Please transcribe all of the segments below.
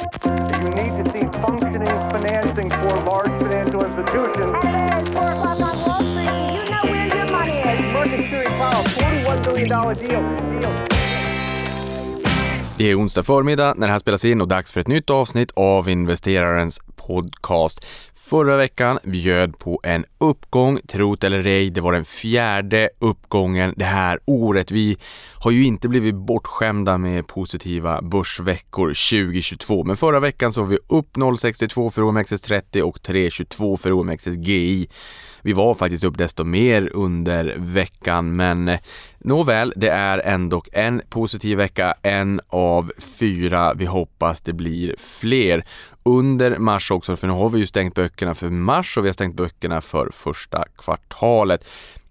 You need to see functioning financing for large financial institutions. Hello, it's 4 o'clock on Wall Street. You know where your money is. Market Security Powell, $41 billion deal. deal. Det är onsdag förmiddag när det här spelas in och dags för ett nytt avsnitt av investerarens podcast. Förra veckan bjöd på en uppgång, trot eller ej, det var den fjärde uppgången det här året. Vi har ju inte blivit bortskämda med positiva börsveckor 2022, men förra veckan så var vi upp 0,62 för OMXS30 och 3,22 för OMXSGI. Vi var faktiskt upp desto mer under veckan, men eh, nåväl, det är ändå en positiv vecka, en av fyra. Vi hoppas det blir fler under mars också, för nu har vi ju stängt böcker böckerna för mars och vi har stängt böckerna för första kvartalet.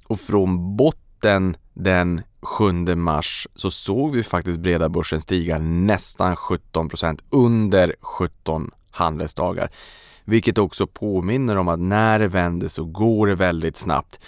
Och från botten den 7 mars så såg vi faktiskt breda börsen stiga nästan 17% under 17 handelsdagar. Vilket också påminner om att när det vänder så går det väldigt snabbt.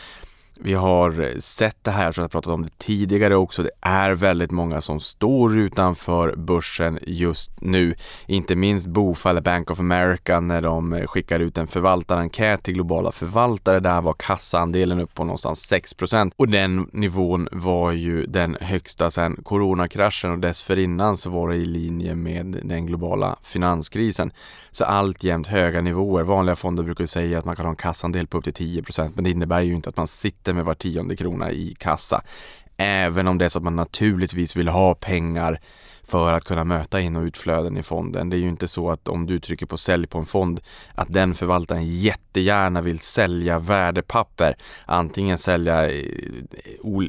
Vi har eh, sett det här, jag tror jag pratat om det tidigare också. Det är väldigt många som står utanför börsen just nu. Inte minst Bofa eller Bank of America när de eh, skickar ut en förvaltarenkät till globala förvaltare. Där var kassaandelen upp på någonstans 6 och den nivån var ju den högsta sedan coronakraschen och dessförinnan så var det i linje med den globala finanskrisen. Så alltjämt höga nivåer. Vanliga fonder brukar säga att man kan ha en kassaandel på upp till 10% men det innebär ju inte att man sitter inte med var tionde krona i kassa. Även om det är så att man naturligtvis vill ha pengar för att kunna möta in och utflöden i fonden. Det är ju inte så att om du trycker på sälj på en fond att den förvaltaren jättegärna vill sälja värdepapper. Antingen sälja eh,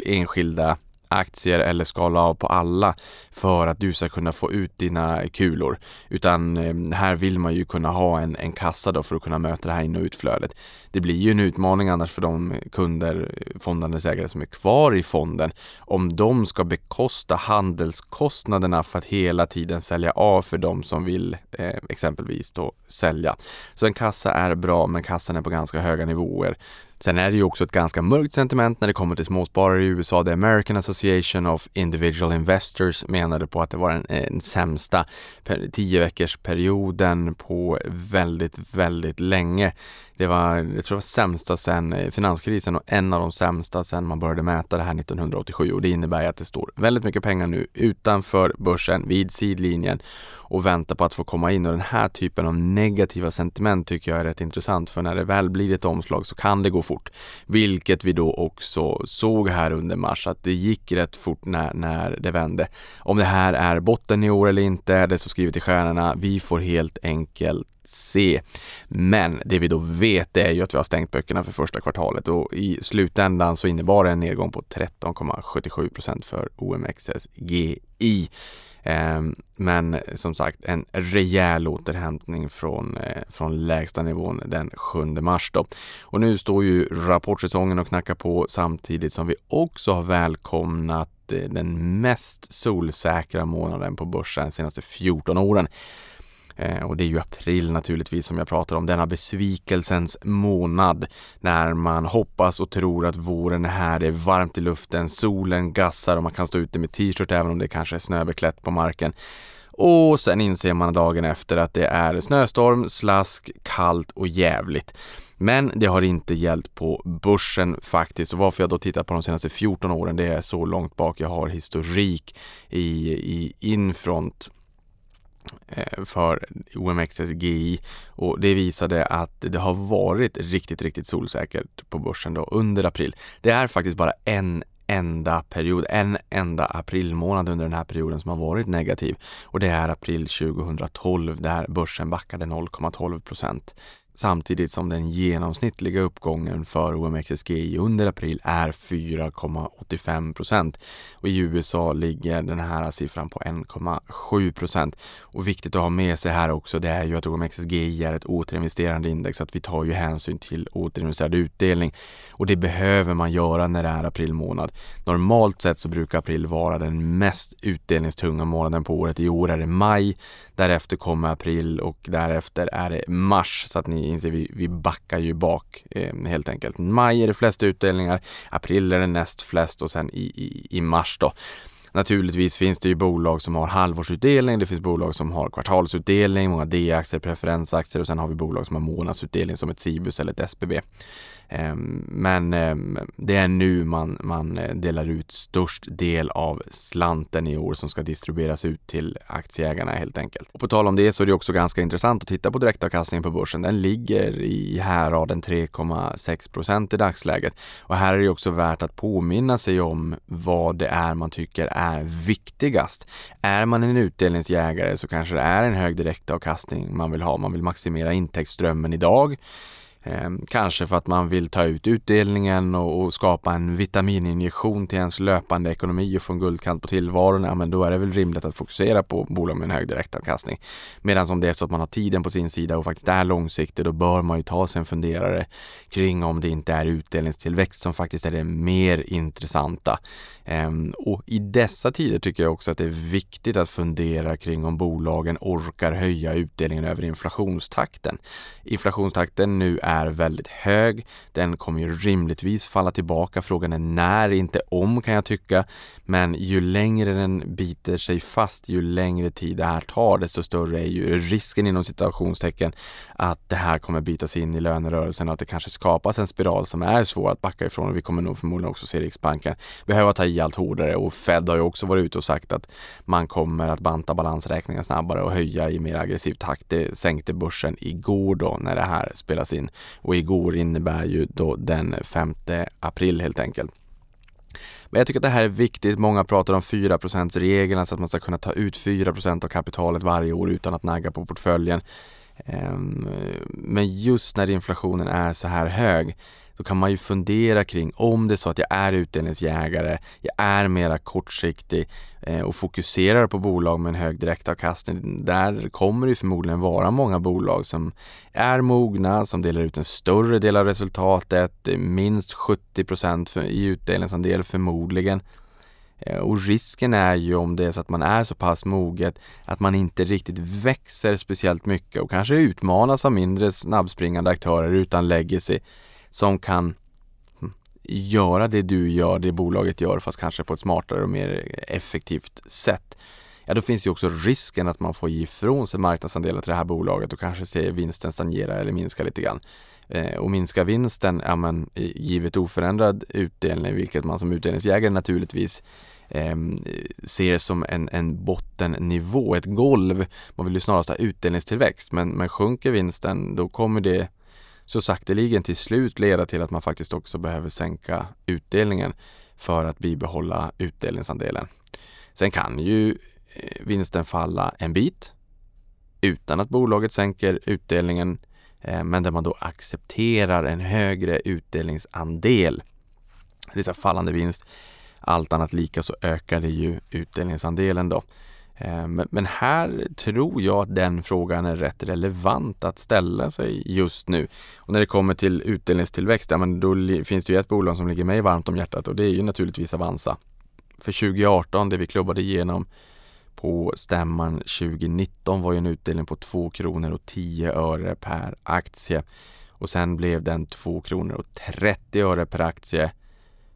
enskilda aktier eller skala av på alla för att du ska kunna få ut dina kulor. Utan eh, här vill man ju kunna ha en, en kassa då för att kunna möta det här in och utflödet. Det blir ju en utmaning annars för de kunder, fondandelsägare som är kvar i fonden om de ska bekosta handelskostnaderna för att hela tiden sälja av för de som vill eh, exempelvis då sälja. Så en kassa är bra men kassan är på ganska höga nivåer. Sen är det ju också ett ganska mörkt sentiment när det kommer till småsparare i USA. The American Association of Individual Investors menade på att det var den, den sämsta tio veckors perioden på väldigt, väldigt länge. Det var, jag tror det var sämsta sedan eh, finanskrisen och en av de sämsta sedan man började mäta det här 1987 och det innebär att det står väldigt mycket pengar nu utanför börsen vid sidlinjen och väntar på att få komma in och den här typen av negativa sentiment tycker jag är rätt intressant för när det väl blir ett omslag så kan det gå fort. Vilket vi då också såg här under mars att det gick rätt fort när, när det vände. Om det här är botten i år eller inte, det står skrivet i stjärnorna. Vi får helt enkelt se. Men det vi då vet är ju att vi har stängt böckerna för första kvartalet och i slutändan så innebar det en nedgång på 13,77% för OMXSGI. Ehm, men som sagt en rejäl återhämtning från, eh, från lägsta nivån den 7 mars då. Och nu står ju rapportsäsongen och knackar på samtidigt som vi också har välkomnat eh, den mest solsäkra månaden på börsen de senaste 14 åren. Eh, och det är ju april naturligtvis som jag pratar om, denna besvikelsens månad när man hoppas och tror att våren är här, det är varmt i luften, solen gassar och man kan stå ute med t-shirt även om det kanske är snöbeklätt på marken. Och sen inser man dagen efter att det är snöstorm, slask, kallt och jävligt. Men det har inte gällt på börsen faktiskt och varför jag då tittar på de senaste 14 åren det är så långt bak jag har historik i, i Infront Eh, för OMXSGI och det visade att det har varit riktigt, riktigt solsäkert på börsen då under april. Det är faktiskt bara en enda period, en enda aprilmånad under den här perioden som har varit negativ. Och det är april 2012 där börsen backade 0,12 procent samtidigt som den genomsnittliga uppgången för OMXSGI under april är 4,85 procent och i USA ligger den här siffran på 1,7 procent. Och viktigt att ha med sig här också det är ju att OMXSGI är ett återinvesterande index, att vi tar ju hänsyn till återinvesterad utdelning och det behöver man göra när det är april månad. Normalt sett så brukar april vara den mest utdelningstunga månaden på året. I år är det maj, därefter kommer april och därefter är det mars så att ni inser vi, vi backar ju bak eh, helt enkelt. Maj är det flest utdelningar, april är det näst flest och sen i, i, i mars då Naturligtvis finns det ju bolag som har halvårsutdelning, det finns bolag som har kvartalsutdelning, många D-aktier, preferensaktier och sen har vi bolag som har månadsutdelning som ett Cibus eller ett SBB. Ehm, men ehm, det är nu man, man eh, delar ut störst del av slanten i år som ska distribueras ut till aktieägarna helt enkelt. Och på tal om det så är det också ganska intressant att titta på direktavkastningen på börsen. Den ligger i häraden 3,6 procent i dagsläget och här är det också värt att påminna sig om vad det är man tycker är viktigast. Är man en utdelningsjägare så kanske det är en hög direktavkastning man vill ha. Man vill maximera intäktsströmmen idag. Ehm, kanske för att man vill ta ut utdelningen och, och, skapa en vitamininjektion till ens löpande ekonomi och få en guldkant på tillvaron. Ja, men då är det väl rimligt att fokusera på bolag med en hög direktavkastning. Medan om det är så att man har tiden på sin sida och faktiskt är långsiktig, då bör man ju ta sig en funderare kring om det inte är utdelningstillväxt som faktiskt är det mer intressanta. Ehm, och i dessa tider tycker jag också att det är viktigt att fundera kring om bolagen orkar höja utdelningen över inflationstakten. Inflationstakten nu är väldigt hög. Den kommer ju rimligtvis falla tillbaka. Frågan är när, inte om kan jag tycka. Men ju längre den biter sig fast, ju längre tid det här tar, desto större är ju risken inom citationstecken att det här kommer bitas sig in i lönerörelsen och att det kanske skapas en spiral som är svår att backa ifrån. Och vi kommer nog förmodligen också se Riksbanken behöva ta i allt hårdare och Fed har ju också varit ute och sagt att man kommer att banta balansräkningen snabbare och höja i mer aggressiv takt. Det sänkte börsen igår då när det här spelas in och igår innebär ju då den 5 april helt enkelt. Men jag tycker att det här är viktigt. Många pratar om 4% regeln, alltså att man ska kunna ta ut 4% av kapitalet varje år utan att nagga på portföljen. Ehm, men just när inflationen är så här hög då kan man ju fundera kring om det är så att jag är utdelningsjägare, jag är mera kortsiktig eh, och fokuserar på bolag med en hög direktavkastning. Där kommer det förmodligen vara många bolag som är mogna, som delar ut en större del av resultatet, eh, minst 70% i utdelningsandel förmodligen. Eh, och risken är ju om det är så att man är så pass moget att man inte riktigt växer speciellt mycket och kanske utmanas av mindre snabbspringande aktörer utan legacy som kan göra det du gör, det bolaget gör fast kanske på ett smartare och mer effektivt sätt. Ja, då finns ju också risken att man får ge ifrån sig marknadsandelar till det här bolaget och kanske se vinsten stagnera eller minska lite grann. Eh, och minska vinsten, ja men givet oförändrad utdelning, vilket man som utdelningsjägare naturligtvis eh, ser som en, en bottennivå, ett golv. Man vill ju snarast ha utdelningstillväxt, men, men sjunker vinsten då kommer det så sakteligen till slut leda till att man faktiskt också behöver sänka utdelningen för att bibehålla utdelningsandelen. Sen kan ju eh, vinsten falla en bit utan att bolaget sänker utdelningen eh, men där man då accepterar en högre utdelningsandel. Det är fallande vinst. Allt annat lika så ökar det ju utdelningsandelen då. Eh, men här tror jag att den frågan är rätt relevant att ställa sig just nu. Och när det kommer till utdelningstillväxt, ja, men då finns det ju ett bolag som ligger mig varmt om hjärtat och det är ju naturligtvis Avanza. För 2018, det vi klubbade igenom på stämman 2019 var ju en utdelning på 2 kronor och 10 öre per aktie. Och sen blev den 2 kronor och 30 öre per aktie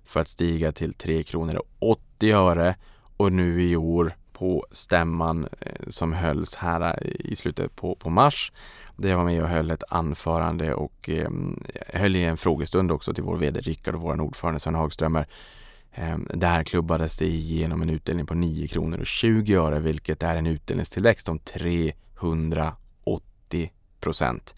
för att stiga till 3 kronor och 80 öre och nu i år på stämman eh, som hölls här eh, i slutet på, på mars. Där jag var med och höll ett anförande och eh, höll i en frågestund också till vår VD Rickard och vår ordförande Sven Hagströmer. Eh, där klubbades det igenom en utdelning på 9 kronor och 20 öre vilket är en utdelningstillväxt om 380 procent.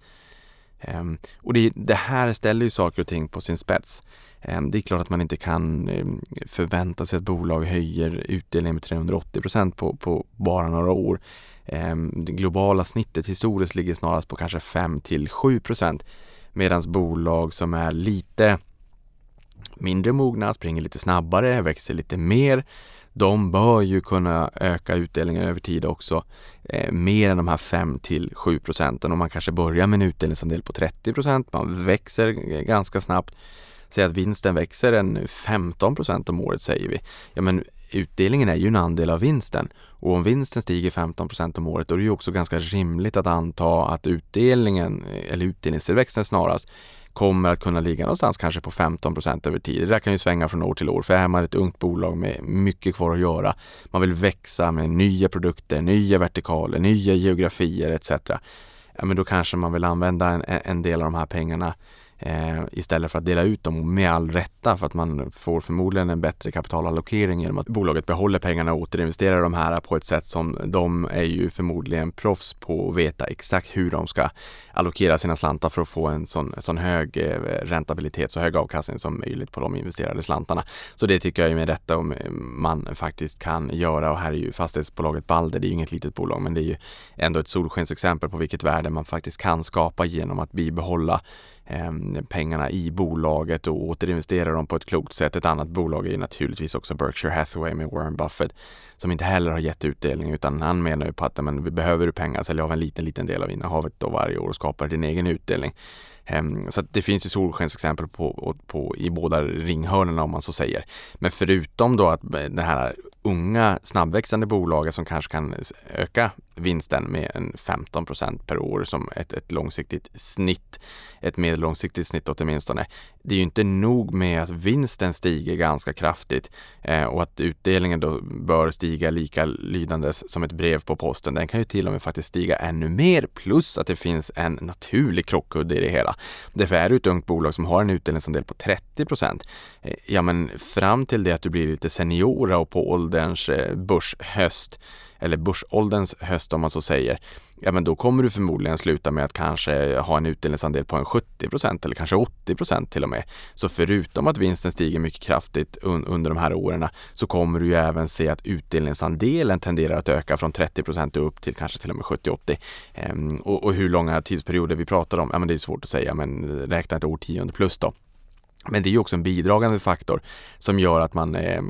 Eh, och det, det här ställer ju saker och ting på sin spets. Ehm, det är klart att man inte kan ehm, förvänta sig att bolag höjer utdelningen med 380 procent på, på bara några år. Ehm, det globala snittet historiskt ligger snarast på kanske 5 till 7 procent medan bolag som är lite mindre mogna, springer lite snabbare, växer lite mer de bör ju kunna öka utdelningen över tid också eh, mer än de här 5 till 7 procenten. Om man kanske börjar med en utdelningsandel på 30 procent, man växer ganska snabbt Säg att vinsten växer en 15 procent om året säger vi. Ja men utdelningen är ju en andel av vinsten och om vinsten stiger 15 procent om året då är det ju också ganska rimligt att anta att utdelningen eller utdelningstillväxten snarast kommer att kunna ligga någonstans kanske på 15% över tid. Det där kan ju svänga från år till år för är man ett ungt bolag med mycket kvar att göra, man vill växa med nya produkter, nya vertikaler, nya geografier etc. Ja, men då kanske man vill använda en, en del av de här pengarna eh, istället för att dela ut dem med all rätta för att man får förmodligen en bättre kapitalallokering genom att bolaget behåller pengarna och återinvesterar de här på ett sätt som de är ju förmodligen proffs på att veta exakt hur de ska allokera sina slantar för att få en sån, sån hög eh, räntabilitet, så hög avkastning som möjligt på de investerade slantarna. Så det tycker jag är med detta eh, man faktiskt kan göra och här är ju fastighetsbolaget Balder, det är ju inget litet bolag men det är ju ändå ett solskensexempel på vilket värde man faktiskt kan skapa genom att bibehålla Ehm, pengarna i bolaget och återinvestera dem på ett klokt sätt. Ett annat bolag är naturligtvis också Berkshire Hathaway med Warren Buffett som inte heller har gett utdelning utan han menar ju på att men, vi behöver du pengar, sälj av en liten, liten del av innehavet då varje år och skapar din egen utdelning. Ehm, så det finns ju solskensexempel på, på, i båda ringhörnorna om man så säger. Men förutom då att eh, den här unga snabbväxande bolaget som kanske kan öka vinsten med en 15 procent per år som ett, ett långsiktigt snitt, ett medellångsiktigt snitt åtminstone. Det är ju inte nog med att vinsten stiger ganska kraftigt eh, och att utdelningen då bör stiga lika lydandes som ett brev på posten. Den kan ju till och med faktiskt stiga ännu mer plus att det finns en naturlig krockkudde i det hela. Därför är du ett ungt bolag som har en utdelningsandel på 30 eh, ja men fram till det att du blir lite seniora och på ålder ålderns eh, börshöst eller börsålderns höst om man så säger, ja men då kommer du förmodligen sluta med att kanske ha en utdelningsandel på en 70% eller kanske 80% till och med. Så förutom att vinsten stiger mycket kraftigt un under de här åren så kommer du ju även se att utdelningsandelen tenderar att öka från 30% upp till kanske till och med 70-80. Ehm, och, och, hur långa tidsperioder vi pratar om, ja men det är svårt att säga men räkna ett årtionde plus då. Men det är ju också en bidragande faktor som gör att man eh,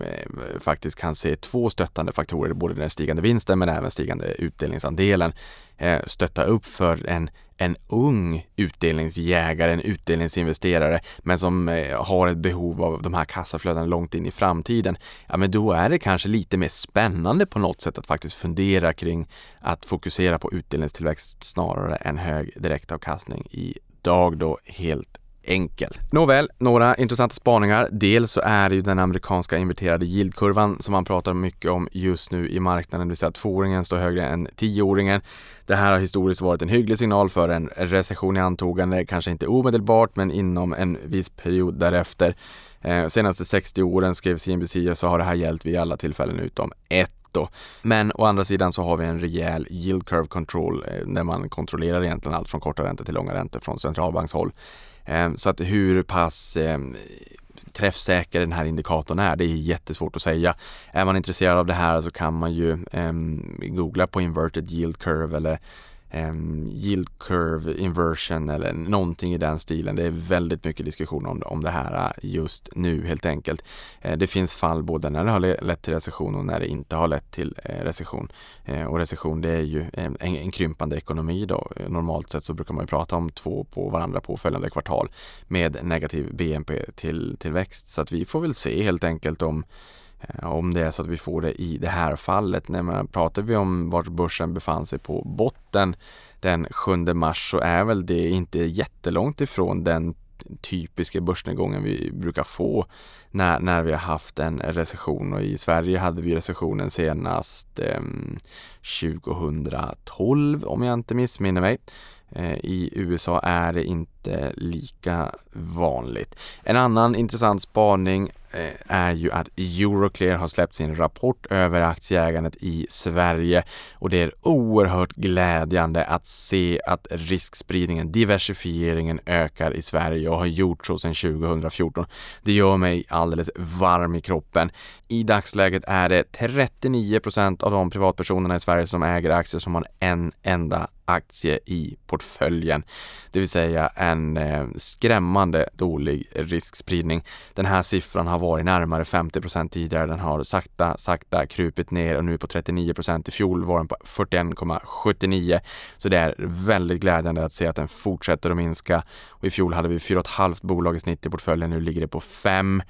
faktiskt kan se två stöttande faktorer, både den stigande vinsten men även stigande utdelningsandelen, eh, stötta upp för en, en ung utdelningsjägare, en utdelningsinvesterare, men som eh, har ett behov av de här kassaflödena långt in i framtiden. Ja, men då är det kanske lite mer spännande på något sätt att faktiskt fundera kring att fokusera på utdelningstillväxt snarare än hög direktavkastning idag då helt enkelt. Nåväl, några intressanta spaningar. Dels så är det ju den amerikanska inverterade yieldkurvan som man pratar mycket om just nu i marknaden, det vill säga att tvååringen står högre än tioåringen. Det här har historiskt varit en hygglig signal för en recession i antågande, kanske inte omedelbart men inom en viss period därefter. Eh, senaste 60 åren skrev CNBC så har det här gällt vid alla tillfällen utom ett då. Men å andra sidan så har vi en rejäl yield curve control eh, där man kontrollerar egentligen allt från korta räntor till långa räntor från centralbankshåll. Ehm, så att hur pass ehm, träffsäker den här indikatorn är, det är jättesvårt att säga. Är man intresserad av det här så kan man ju eh, googla på inverted yield curve eller um, yield curve inversion eller någonting i den stilen. Det är väldigt mycket diskussion om, om det här äh, just nu helt enkelt. Uh, det finns fall både när det har lett till recession och när det inte har lett till uh, recession. Uh, och recession det är ju ehm, en, en, krympande ekonomi då. Normalt sett så brukar man ju prata om två på varandra påföljande kvartal med negativ BNP till tillväxt. Så att vi får väl se helt enkelt om Eh, om det är så att vi får det i det här fallet. När man pratar vi om vart börsen befann sig på botten den 7 mars så är väl det inte jättelångt ifrån den typiska börsnedgången vi brukar få när, när vi har haft en recession och i Sverige hade vi recessionen senast eh, 2012 om jag inte missminner mig. Eh, I USA är det inte lika vanligt. En annan intressant spaning eh, är ju att Euroclear har släppt sin rapport över aktieägandet i Sverige och det är oerhört glädjande att se att riskspridningen, diversifieringen ökar i Sverige och har gjort så sedan 2014. Det gör mig alldeles varm i kroppen. I dagsläget är det 39% av de privatpersonerna i Sverige som äger aktier som har en enda aktie i portföljen. Det vill säga en eh, skrämmande dålig riskspridning. Den här siffran har varit närmare 50 procent tidigare. Den har sakta, sakta krupit ner och nu på 39 procent. I fjol var den på 41,79. Så det är väldigt glädjande att se att den fortsätter att minska. Och I fjol hade vi 4,5 bolag i snitt i portföljen. Nu ligger det på 5.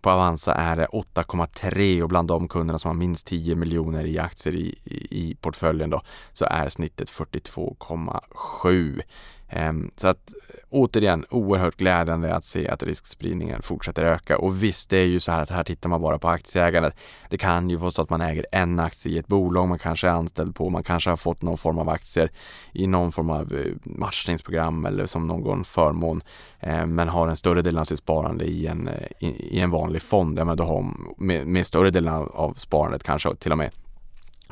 På Avanza är det 8,3 och bland de kunderna som har minst 10 miljoner i aktier i, i, i portföljen då så är snittet 42,7. Ehm, så att återigen oerhört glädjande att se att riskspridningen fortsätter öka och visst det är ju så här att här tittar man bara på aktieägandet. Det kan ju vara så att man äger en aktie i ett bolag man kanske är anställd på, man kanske har fått någon form av aktier i någon form av eh, matchningsprogram eller som någon förmån ehm, men har en större del av sitt sparande i en, eh, i, i en vanlig fond. Ja, men då har med, med större delen av sparandet kanske till och med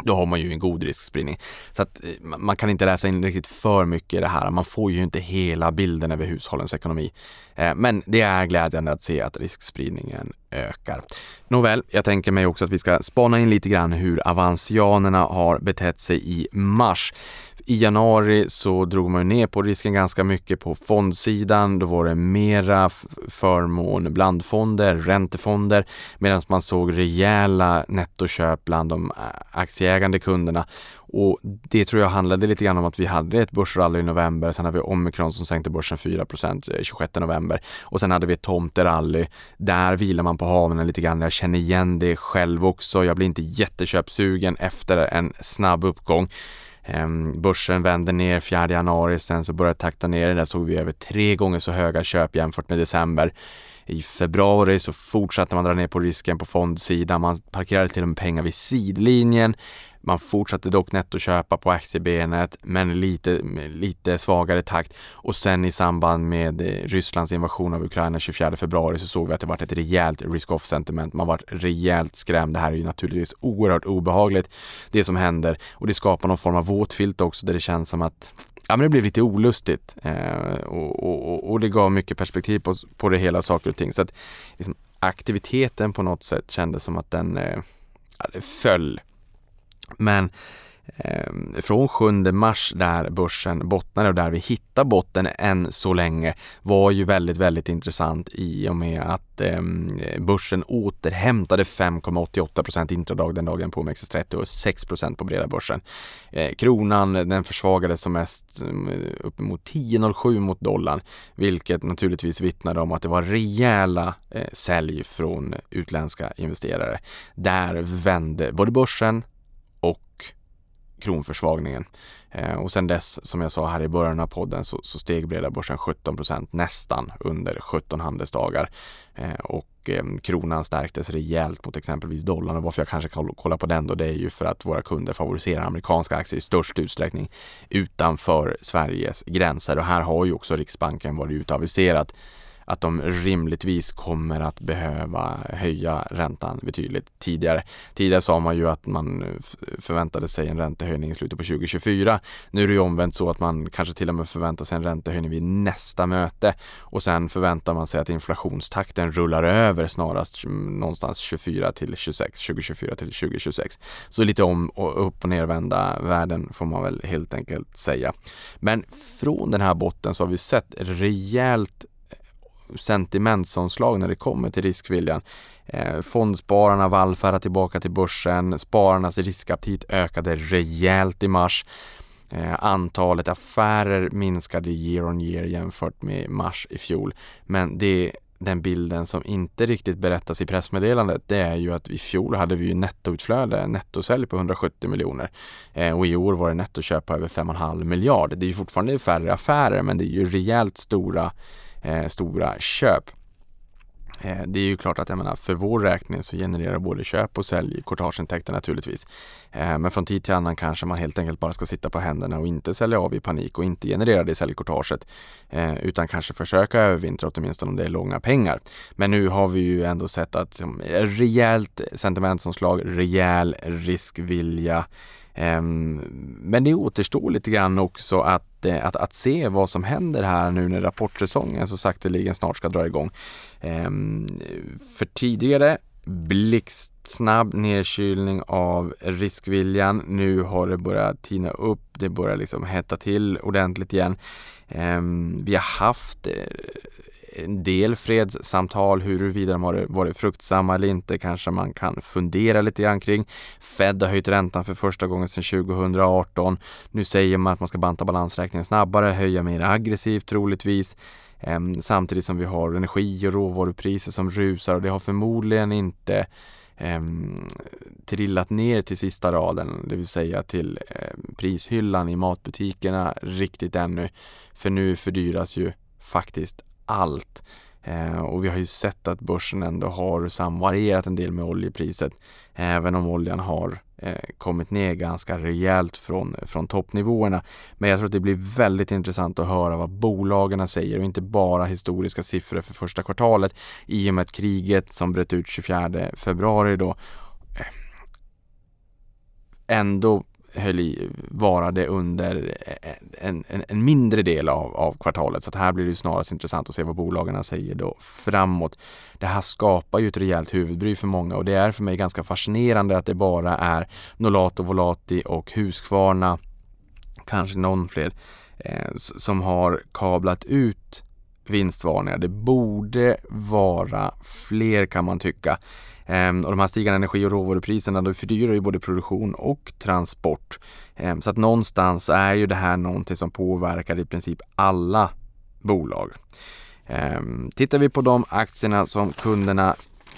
då har man ju en god riskspridning. Så att eh, man kan inte läsa in riktigt för mycket i det här. Man får ju inte hela bilden över hushållens ekonomi. Eh, men det är glädjande att se att riskspridningen ökar. Nåväl, jag tänker mig också att vi ska spana in lite grann hur avansianerna har betett sig i mars. I januari så drog man ner på risken ganska mycket på fondsidan. Då var det mera förmån blandfonder, räntefonder medan man såg rejäla nettoköp bland de aktieägande kunderna. Och det tror jag handlade lite grann om att vi hade ett börsrally i november, sen hade vi omikron som sänkte börsen 4 26 eh, november och sen hade vi ett tomterally. Där vilar man på haven lite grann. Jag känner igen det själv också. Jag blir inte jätteköpsugen efter en snabb uppgång. Ehm, börsen vände ner 4 januari, sen så började takta ner. Där såg vi över tre gånger så höga köp jämfört med december. I februari så fortsatte man dra ner på risken på fondsidan. Man parkerade till och med pengar vid sidlinjen. Man fortsatte dock nettoköpa på aktiebenet men lite, lite svagare takt och sen i samband med eh, Rysslands invasion av Ukraina 24 februari så såg vi att det var ett rejält risk-off sentiment. Man var rejält skrämd. Det här är ju naturligtvis oerhört obehagligt det som händer och det skapar någon form av våtfilt också där det känns som att ja, men det blev lite olustigt eh, och, och, och, det gav mycket perspektiv på, på det hela saker och ting. Så att liksom, aktiviteten på något sätt kändes som att den eh, föll men eh, från 7 mars där börsen bottnade och där vi hittar botten än så länge var ju väldigt, väldigt intressant i och med att eh, börsen återhämtade 5,88 intradag den dagen på OMXS30 och 6 procent på breda börsen. Eh, kronan den försvagades som mest mm, uppemot 10,07 mot dollarn, vilket naturligtvis vittnade om att det var rejäla eh, sälj från utländska investerare. Där vände både börsen kronförsvagningen. Eh, och sen dess, som jag sa här i början av podden, så, så steg breda börsen 17 procent nästan under 17 handelsdagar. Eh, och eh, kronan stärktes rejält mot exempelvis dollarn och varför jag kanske kollar på den då, det är ju för att våra kunder favoriserar amerikanska aktier i störst utsträckning utanför Sveriges gränser och här har ju också Riksbanken varit ute och aviserat att de rimligtvis kommer att behöva höja räntan betydligt tidigare. Tidigare sa man ju att man förväntade sig en räntehöjning i slutet på 2024. Nu är det ju omvänt så att man kanske till och med förväntar sig en räntehöjning vid nästa möte och sen förväntar man sig att inflationstakten rullar över snarast någonstans 24 till 26, 2024 till 2026. Så lite om och upp och nervända värden får man väl helt enkelt säga. Men från den här botten så har vi sett rejält sentimentsomslag när det kommer till riskviljan. Eh, fondspararna vallfärdar tillbaka till börsen, spararnas riskaptit ökade rejält i mars. Eh, antalet affärer minskade year on year jämfört med mars i fjol. Men det den bilden som inte riktigt berättas i pressmeddelandet det är ju att i fjol hade vi ju nettoutflöde, nettosälj på 170 miljoner eh, och i år var det nettoköp på över 5,5 miljard. Det är ju fortfarande färre affärer men det är ju rejält stora eh, stora köp. Eh, det är ju klart att jag menar, för vår räkning så genererar både köp och sälj courtageintäkter naturligtvis. Eh, men från tid till annan kanske man helt enkelt bara ska sitta på händerna och inte sälja av i panik och inte generera det säljcourtaget. Eh, utan kanske försöka övervintra åtminstone om det är långa pengar. Men nu har vi ju ändå sett att rejält sentimentsomslag, rejäl riskvilja ehm, men det återstår lite grann också att, att, att se vad som händer här nu när rapportsäsongen så sakteligen snart ska dra igång. Ehm, för tidigare blixtsnabb nedkylning av riskviljan. Nu har det börjat tina upp, det börjar liksom hetta till ordentligt igen. Ehm, vi har haft eh, en del fredssamtal, huruvida de har varit fruktsamma eller inte kanske man kan fundera lite grann kring. Fed har höjt räntan för första gången sedan 2018. Nu säger man att man ska banta balansräkningen snabbare, höja mer aggressivt troligtvis. Ehm, samtidigt som vi har energi och råvarupriser som rusar och det har förmodligen inte eh, trillat ner till sista raden, det vill säga till eh, prishyllan i matbutikerna riktigt ännu. För nu fördyras ju faktiskt allt. Eh, och vi har ju sett att börsen ändå har samvarierat en del med oljepriset. Även om oljan har eh, kommit ner ganska rejält från, från toppnivåerna. Men jag tror att det blir väldigt intressant att höra vad bolagen säger och inte bara historiska siffror för första kvartalet i och med att kriget som bröt ut 24 februari då eh, ändå höll i, varade under en, en, en, mindre del av, av kvartalet. Så att här blir det snarast intressant att se vad bolagen säger då framåt. Det här skapar ju ett rejält huvudbry för många och det är för mig ganska fascinerande att det bara är Nolato, Volati och Husqvarna, kanske någon fler, eh, som har kablat ut vinstvarningar. Det borde vara fler kan man tycka. Ehm, och de här stigande energi och råvarupriserna de fördyrar ju både produktion och transport. Ehm, så att någonstans är ju det här någonting som påverkar i princip alla bolag. Ehm, tittar vi på de aktierna som kunderna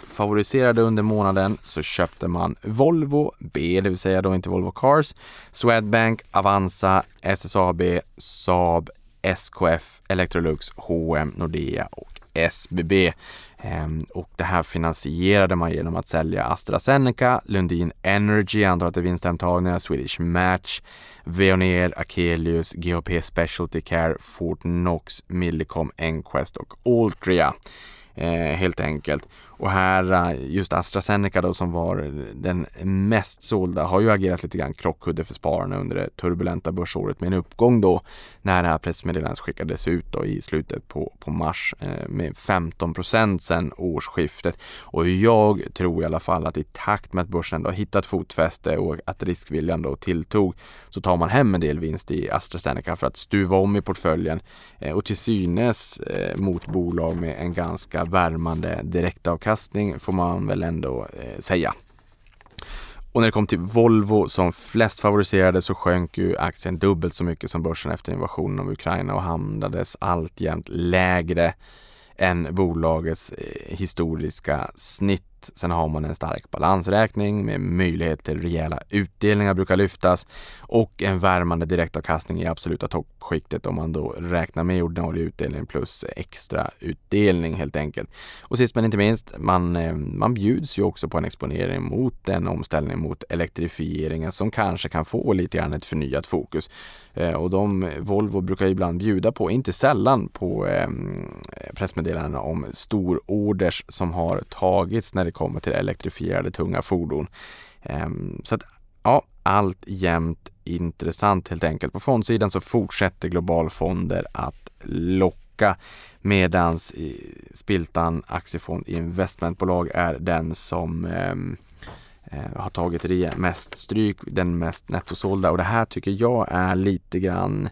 favoriserade under månaden så köpte man Volvo B, det vill säga då inte Volvo Cars, Swedbank, Avanza, SSAB, Saab, SKF, Electrolux, H&M, Nordea och SBB. Ehm, och det här finansierade man genom att sälja AstraZeneca, Lundin Energy, antar att det är vinsthemtagningar, Swedish Match, Veoneer, Akelius, GHP Specialty Care, Fortnox, Millicom, Enquest och Altria eh, helt enkelt. Och här, eh, just AstraZeneca då som var den mest sålda har ju agerat lite grann krockkudde för spararna under det turbulenta börsåret med en uppgång då när det här pressmeddelandet skickades ut då i slutet på, på mars eh, med 15 procent sedan årsskiftet. Och jag tror i alla fall att i takt med att börsen då hittat fotfäste och att riskviljan då tilltog så tar man hem en del vinst i AstraZeneca för att stuva om i portföljen eh, och till synes eh, mot bolag med en ganska värmande direktavkastning får man väl ändå eh, säga. Och när det kom till Volvo som flest favoriserade så sjönk ju aktien dubbelt så mycket som börsen efter invasionen av Ukraina och hamnades alltjämt lägre än bolagets eh, historiska snitt. Sen har man en stark balansräkning med möjlighet till rejäla utdelningar brukar lyftas och en värmande direktavkastning i absoluta toppskiktet om man då räknar med ordinarie utdelning plus extra utdelning helt enkelt. Och sist men inte minst, man, eh, man bjuds ju också på en exponering mot den omställning mot elektrifieringen som kanske kan få lite grann ett förnyat fokus. Eh, och de, Volvo brukar ibland bjuda på, inte sällan på eh, pressmeddelanden om stororders som har tagits när det kommer till elektrifierade tunga fordon. Så att ja, allt jämt intressant helt enkelt. På fondsidan så fortsätter globalfonder att locka medan Spiltan Aktiefond Investmentbolag är den som eh, eh, har tagit mest stryk, den mest nettosålda och det här tycker jag är lite grann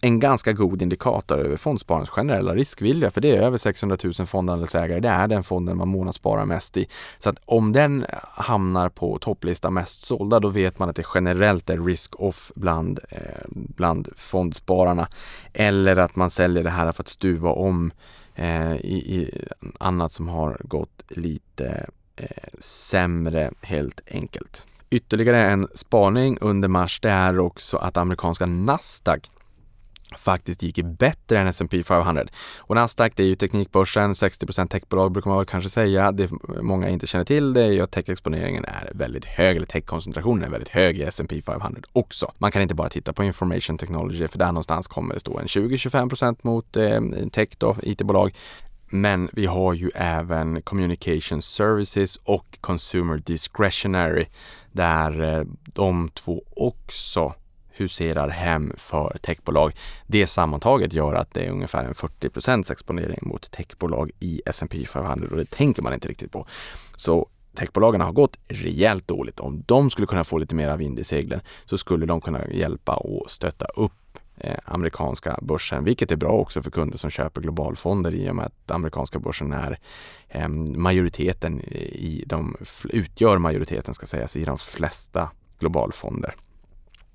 en ganska god indikator över fondspararens generella riskvilja för det är över 600 000 fondandelsägare. Det är den fonden man månadssparar mest i. Så att om den hamnar på topplista mest sålda då vet man att det generellt är risk-off bland, eh, bland fondspararna. Eller att man säljer det här för att stuva om eh, i, i annat som har gått lite eh, sämre helt enkelt. Ytterligare en spaning under mars det är också att amerikanska Nasdaq faktiskt gick bättre än S&P 500. Och Nasdaq det är ju teknikbörsen, 60% techbolag brukar man väl kanske säga. Det många inte känner till det är ju att techexponeringen är väldigt hög, eller techkoncentrationen är väldigt hög i S&P 500 också. Man kan inte bara titta på information technology för där någonstans kommer det stå en 20-25% mot eh, tech då, IT-bolag. Men vi har ju även Communication Services och Consumer Discretionary där eh, de två också huserar hem för techbolag. Det sammantaget gör att det är ungefär en 40% exponering mot techbolag i S&P 500 och det tänker man inte riktigt på. Så techbolagen har gått rejält dåligt. Om de skulle kunna få lite mer vind i seglen så skulle de kunna hjälpa och stötta upp eh, amerikanska börsen, vilket är bra också för kunder som köper globalfonder i och med att amerikanska börsen är ehm, majoriteten i de, utgör majoriteten ska sägas i de flesta globalfonder.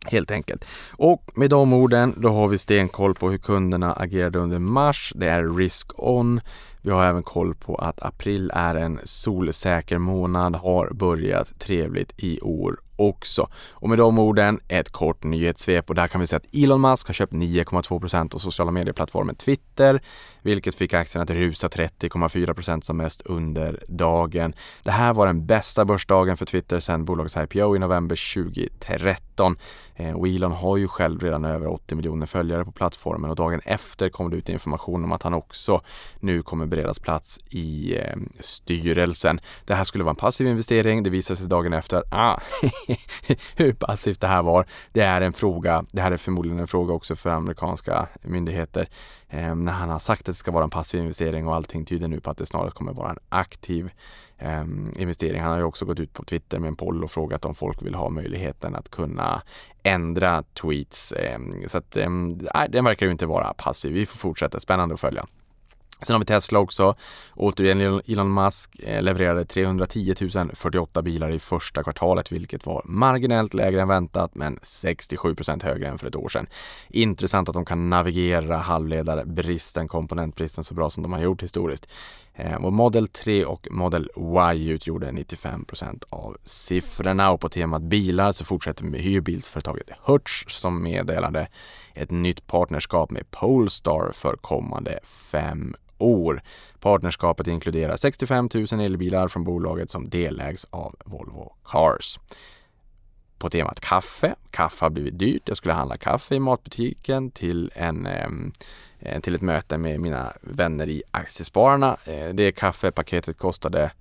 Helt enkelt. Och med de orden, då har vi stenkoll på hur kunderna agerade under mars. Det är risk on. Vi har även koll på att april är en solsäker månad, har börjat trevligt i år också. Och med de orden, ett kort nyhetssvep och där kan vi se att Elon Musk har köpt 9,2% av sociala medieplattformen Twitter, vilket fick aktien att rusa 30,4% som mest under dagen. Det här var den bästa börsdagen för Twitter sedan bolagets IPO i november 2013. Eh, och Elon har ju själv redan över 80 miljoner följare på plattformen och dagen efter kom det ut information om att han också nu kommer beredas plats i eh, styrelsen. Det här skulle vara en passiv investering. Det visade sig dagen efter att ah, hur passivt det här var. Det är en fråga. Det här är förmodligen en fråga också för amerikanska myndigheter. Eh, när han har sagt att det ska vara en passiv investering och allting tyder nu på att det snarare kommer vara en aktiv eh, investering. Han har ju också gått ut på Twitter med en poll och frågat om folk vill ha möjligheten att kunna ändra tweets. Eh, så att eh, den verkar ju inte vara passiv. Vi får fortsätta. Spännande att följa. Sen har vi Tesla också. Återigen Elon Musk eh, levererade 310 048 bilar i första kvartalet vilket var marginellt lägre än väntat men 67% högre än för ett år sedan. Intressant att de kan navigera halvledarbristen, komponentbristen så bra som de har gjort historiskt. Eh, och Model 3 och Model Y utgjorde 95% av siffrorna och på temat bilar så fortsätter vi med hyrbilsföretaget Hertz som meddelade ett nytt partnerskap med Polestar för kommande fem år. Partnerskapet inkluderar 65 000 elbilar från bolaget som delägs av Volvo Cars. På temat kaffe. Kaffe har blivit dyrt. Jag skulle handla kaffe i matbutiken till, en, eh, till ett möte med mina vänner i Aktiespararna. Eh, det kaffepaketet kostade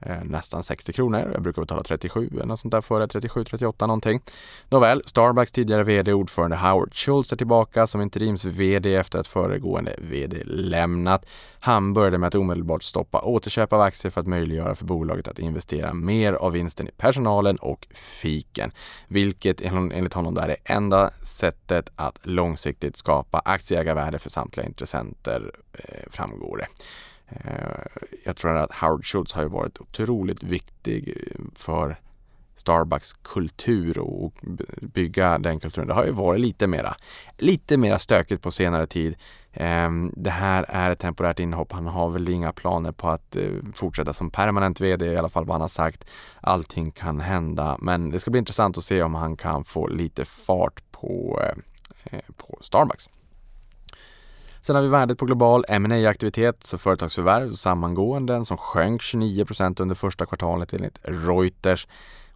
Eh, nästan 60 kronor. Jag brukar betala 37 eller något sånt där före, 37, 38 någonting. Nåväl, Starbucks tidigare VD och ordförande Howard Schultz är tillbaka som interims-VD efter att föregående VD lämnat. Han började med att omedelbart stoppa återköp av aktier för att möjliggöra för bolaget att investera mer av vinsten i personalen och fiken, vilket enligt honom är det enda sättet att långsiktigt skapa aktieägarvärde för samtliga intressenter, eh, framgår det. Eh, jag tror att Howard Schultz har ju varit otroligt viktig eh, för Starbucks kultur och bygga den kulturen. Det har ju varit lite mera, lite mera stökigt på senare tid. Ehm, det här är ett temporärt inhopp. Han har väl inga planer på att eh, fortsätta som permanent VD, i alla fall vad han har sagt. Allting kan hända, men det ska bli intressant att se om han kan få lite fart på, på Starbucks. Sen har vi värdet på global ma aktivitet så företagsförvärv och sammangåenden som sjönk 29% under första kvartalet enligt Reuters.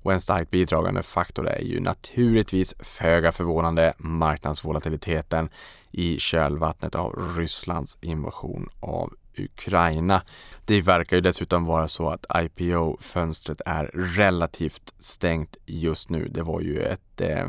Och en starkt bidragande faktor är ju naturligtvis föga förvånande marknadsvolatiliteten i kölvattnet av Rysslands invasion av Ukraina. Det verkar ju dessutom vara så att IPO-fönstret är relativt stängt just nu. Det var ju ett eh, Eh,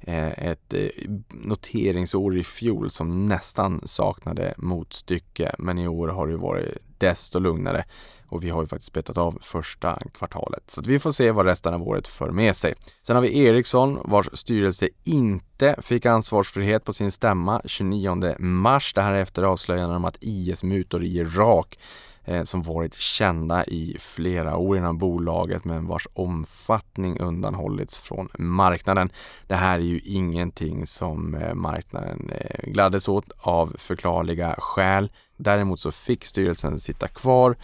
Eh, ett eh, noteringsår i fjol som nästan saknade motstycke men i år har det varit desto lugnare och vi har ju faktiskt betat av första kvartalet. Så vi får se vad resten av året för med sig. Sen har vi Ericsson vars styrelse inte fick ansvarsfrihet på sin stämma 29 mars. Det här är efter avslöjanden om att IS-mutor i Irak Eh, som varit kända i flera år inom bolaget men vars omfattning undanhållits från marknaden. Det här är ju ingenting som eh, marknaden eh, gladdes åt av förklarliga skäl. Däremot så fick styrelsen sitta kvar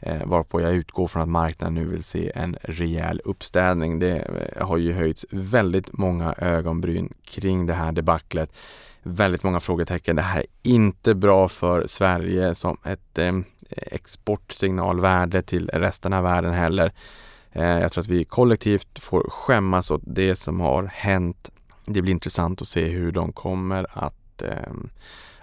eh, varpå jag utgår från att marknaden nu vill se en rejäl uppstädning. Det eh, har ju höjts väldigt många ögonbryn kring det här debaclet. Väldigt många frågetecken. Det här är inte bra för Sverige som ett eh, exportsignalvärde till resten av världen heller. Eh, jag tror att vi kollektivt får skämmas åt det som har hänt. Det blir intressant att se hur de kommer att eh,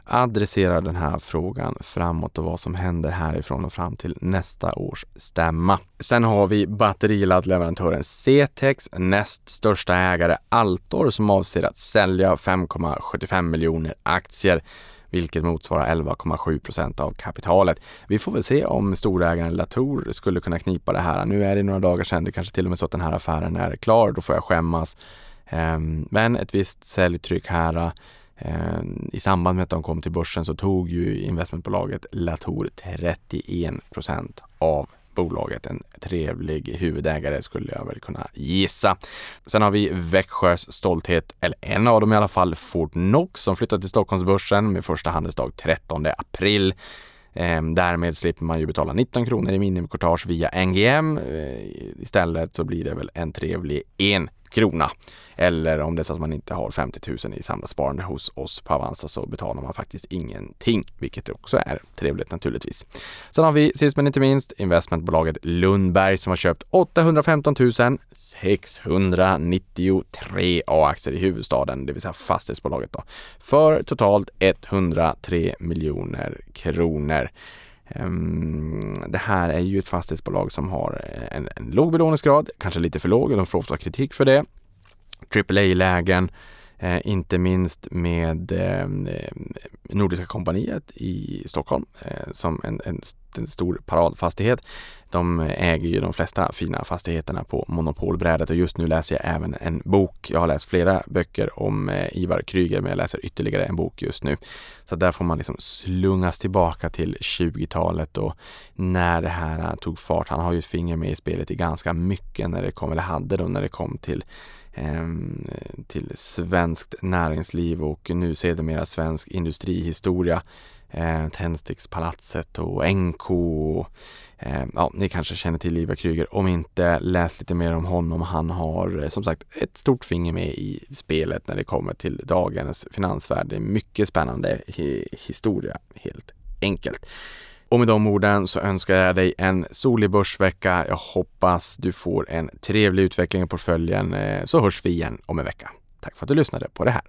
adressera den här frågan framåt och vad som händer härifrån och fram till nästa års stämma. Sen har vi batteriladdleverantören Cetex, näst största ägare Altor som avser att sälja 5,75 miljoner aktier vilket motsvarar 11,7 procent av kapitalet. Vi får väl se om storägaren Latour skulle kunna knipa det här. Nu är det några dagar sedan, det kanske till och med så att den här affären är klar, då får jag skämmas. Ehm, men ett visst säljtryck här eh, i samband med att de kom till börsen så tog ju investmentbolaget Latour 31 procent av bolaget. En trevlig huvudägare skulle jag väl kunna gissa. Sen har vi Växjös stolthet, eller en av dem i alla fall, Fortnox som flyttat till Stockholmsbörsen med första handelsdag 13 april. Ehm, därmed slipper man ju betala 19 kronor i minimikortage via NGM. Ehm, istället så blir det väl en trevlig en krona. Eller om det är så att man inte har 50 000 i samlat sparande hos oss på Avanza så betalar man faktiskt ingenting, vilket också är trevligt naturligtvis. Sen har vi sist men inte minst investmentbolaget Lundberg som har köpt 815 693 A-aktier i huvudstaden, det vill säga fastighetsbolaget då, för totalt 103 miljoner kronor. Ehm, det här är ju ett fastighetsbolag som har en, en låg belåningsgrad, kanske lite för låg, och de får ofta kritik för det. AAA-lägen, eh, inte minst med eh, Nordiska kompaniet i Stockholm eh, som en, en, en, stor paradfastighet. De äger ju de flesta fina fastigheterna på monopolbrädet och just nu läser jag även en bok. Jag har läst flera böcker om eh, Ivar Kryger men jag läser ytterligare en bok just nu. Så där får man liksom slungas tillbaka till 20-talet och när det här eh, tog fart. Han har ju ett finger med i spelet i ganska mycket när det kom, eller hade då när det kom till Ehm, till svenskt näringsliv och nu sedermera svensk industrihistoria. Eh, Tändstickspalatset och NK. Och, eh, ja, ni kanske känner till Ivar Kryger. Om inte, läs lite mer om honom. Han har eh, som sagt ett stort finger med i spelet när det kommer till dagens finansvärld. Det är mycket spännande historia helt enkelt. Och med de orden så önskar jag dig en solig börsvecka. Jag hoppas du får en trevlig utveckling i portföljen så hörs vi igen om en vecka. Tack för att du lyssnade på det här.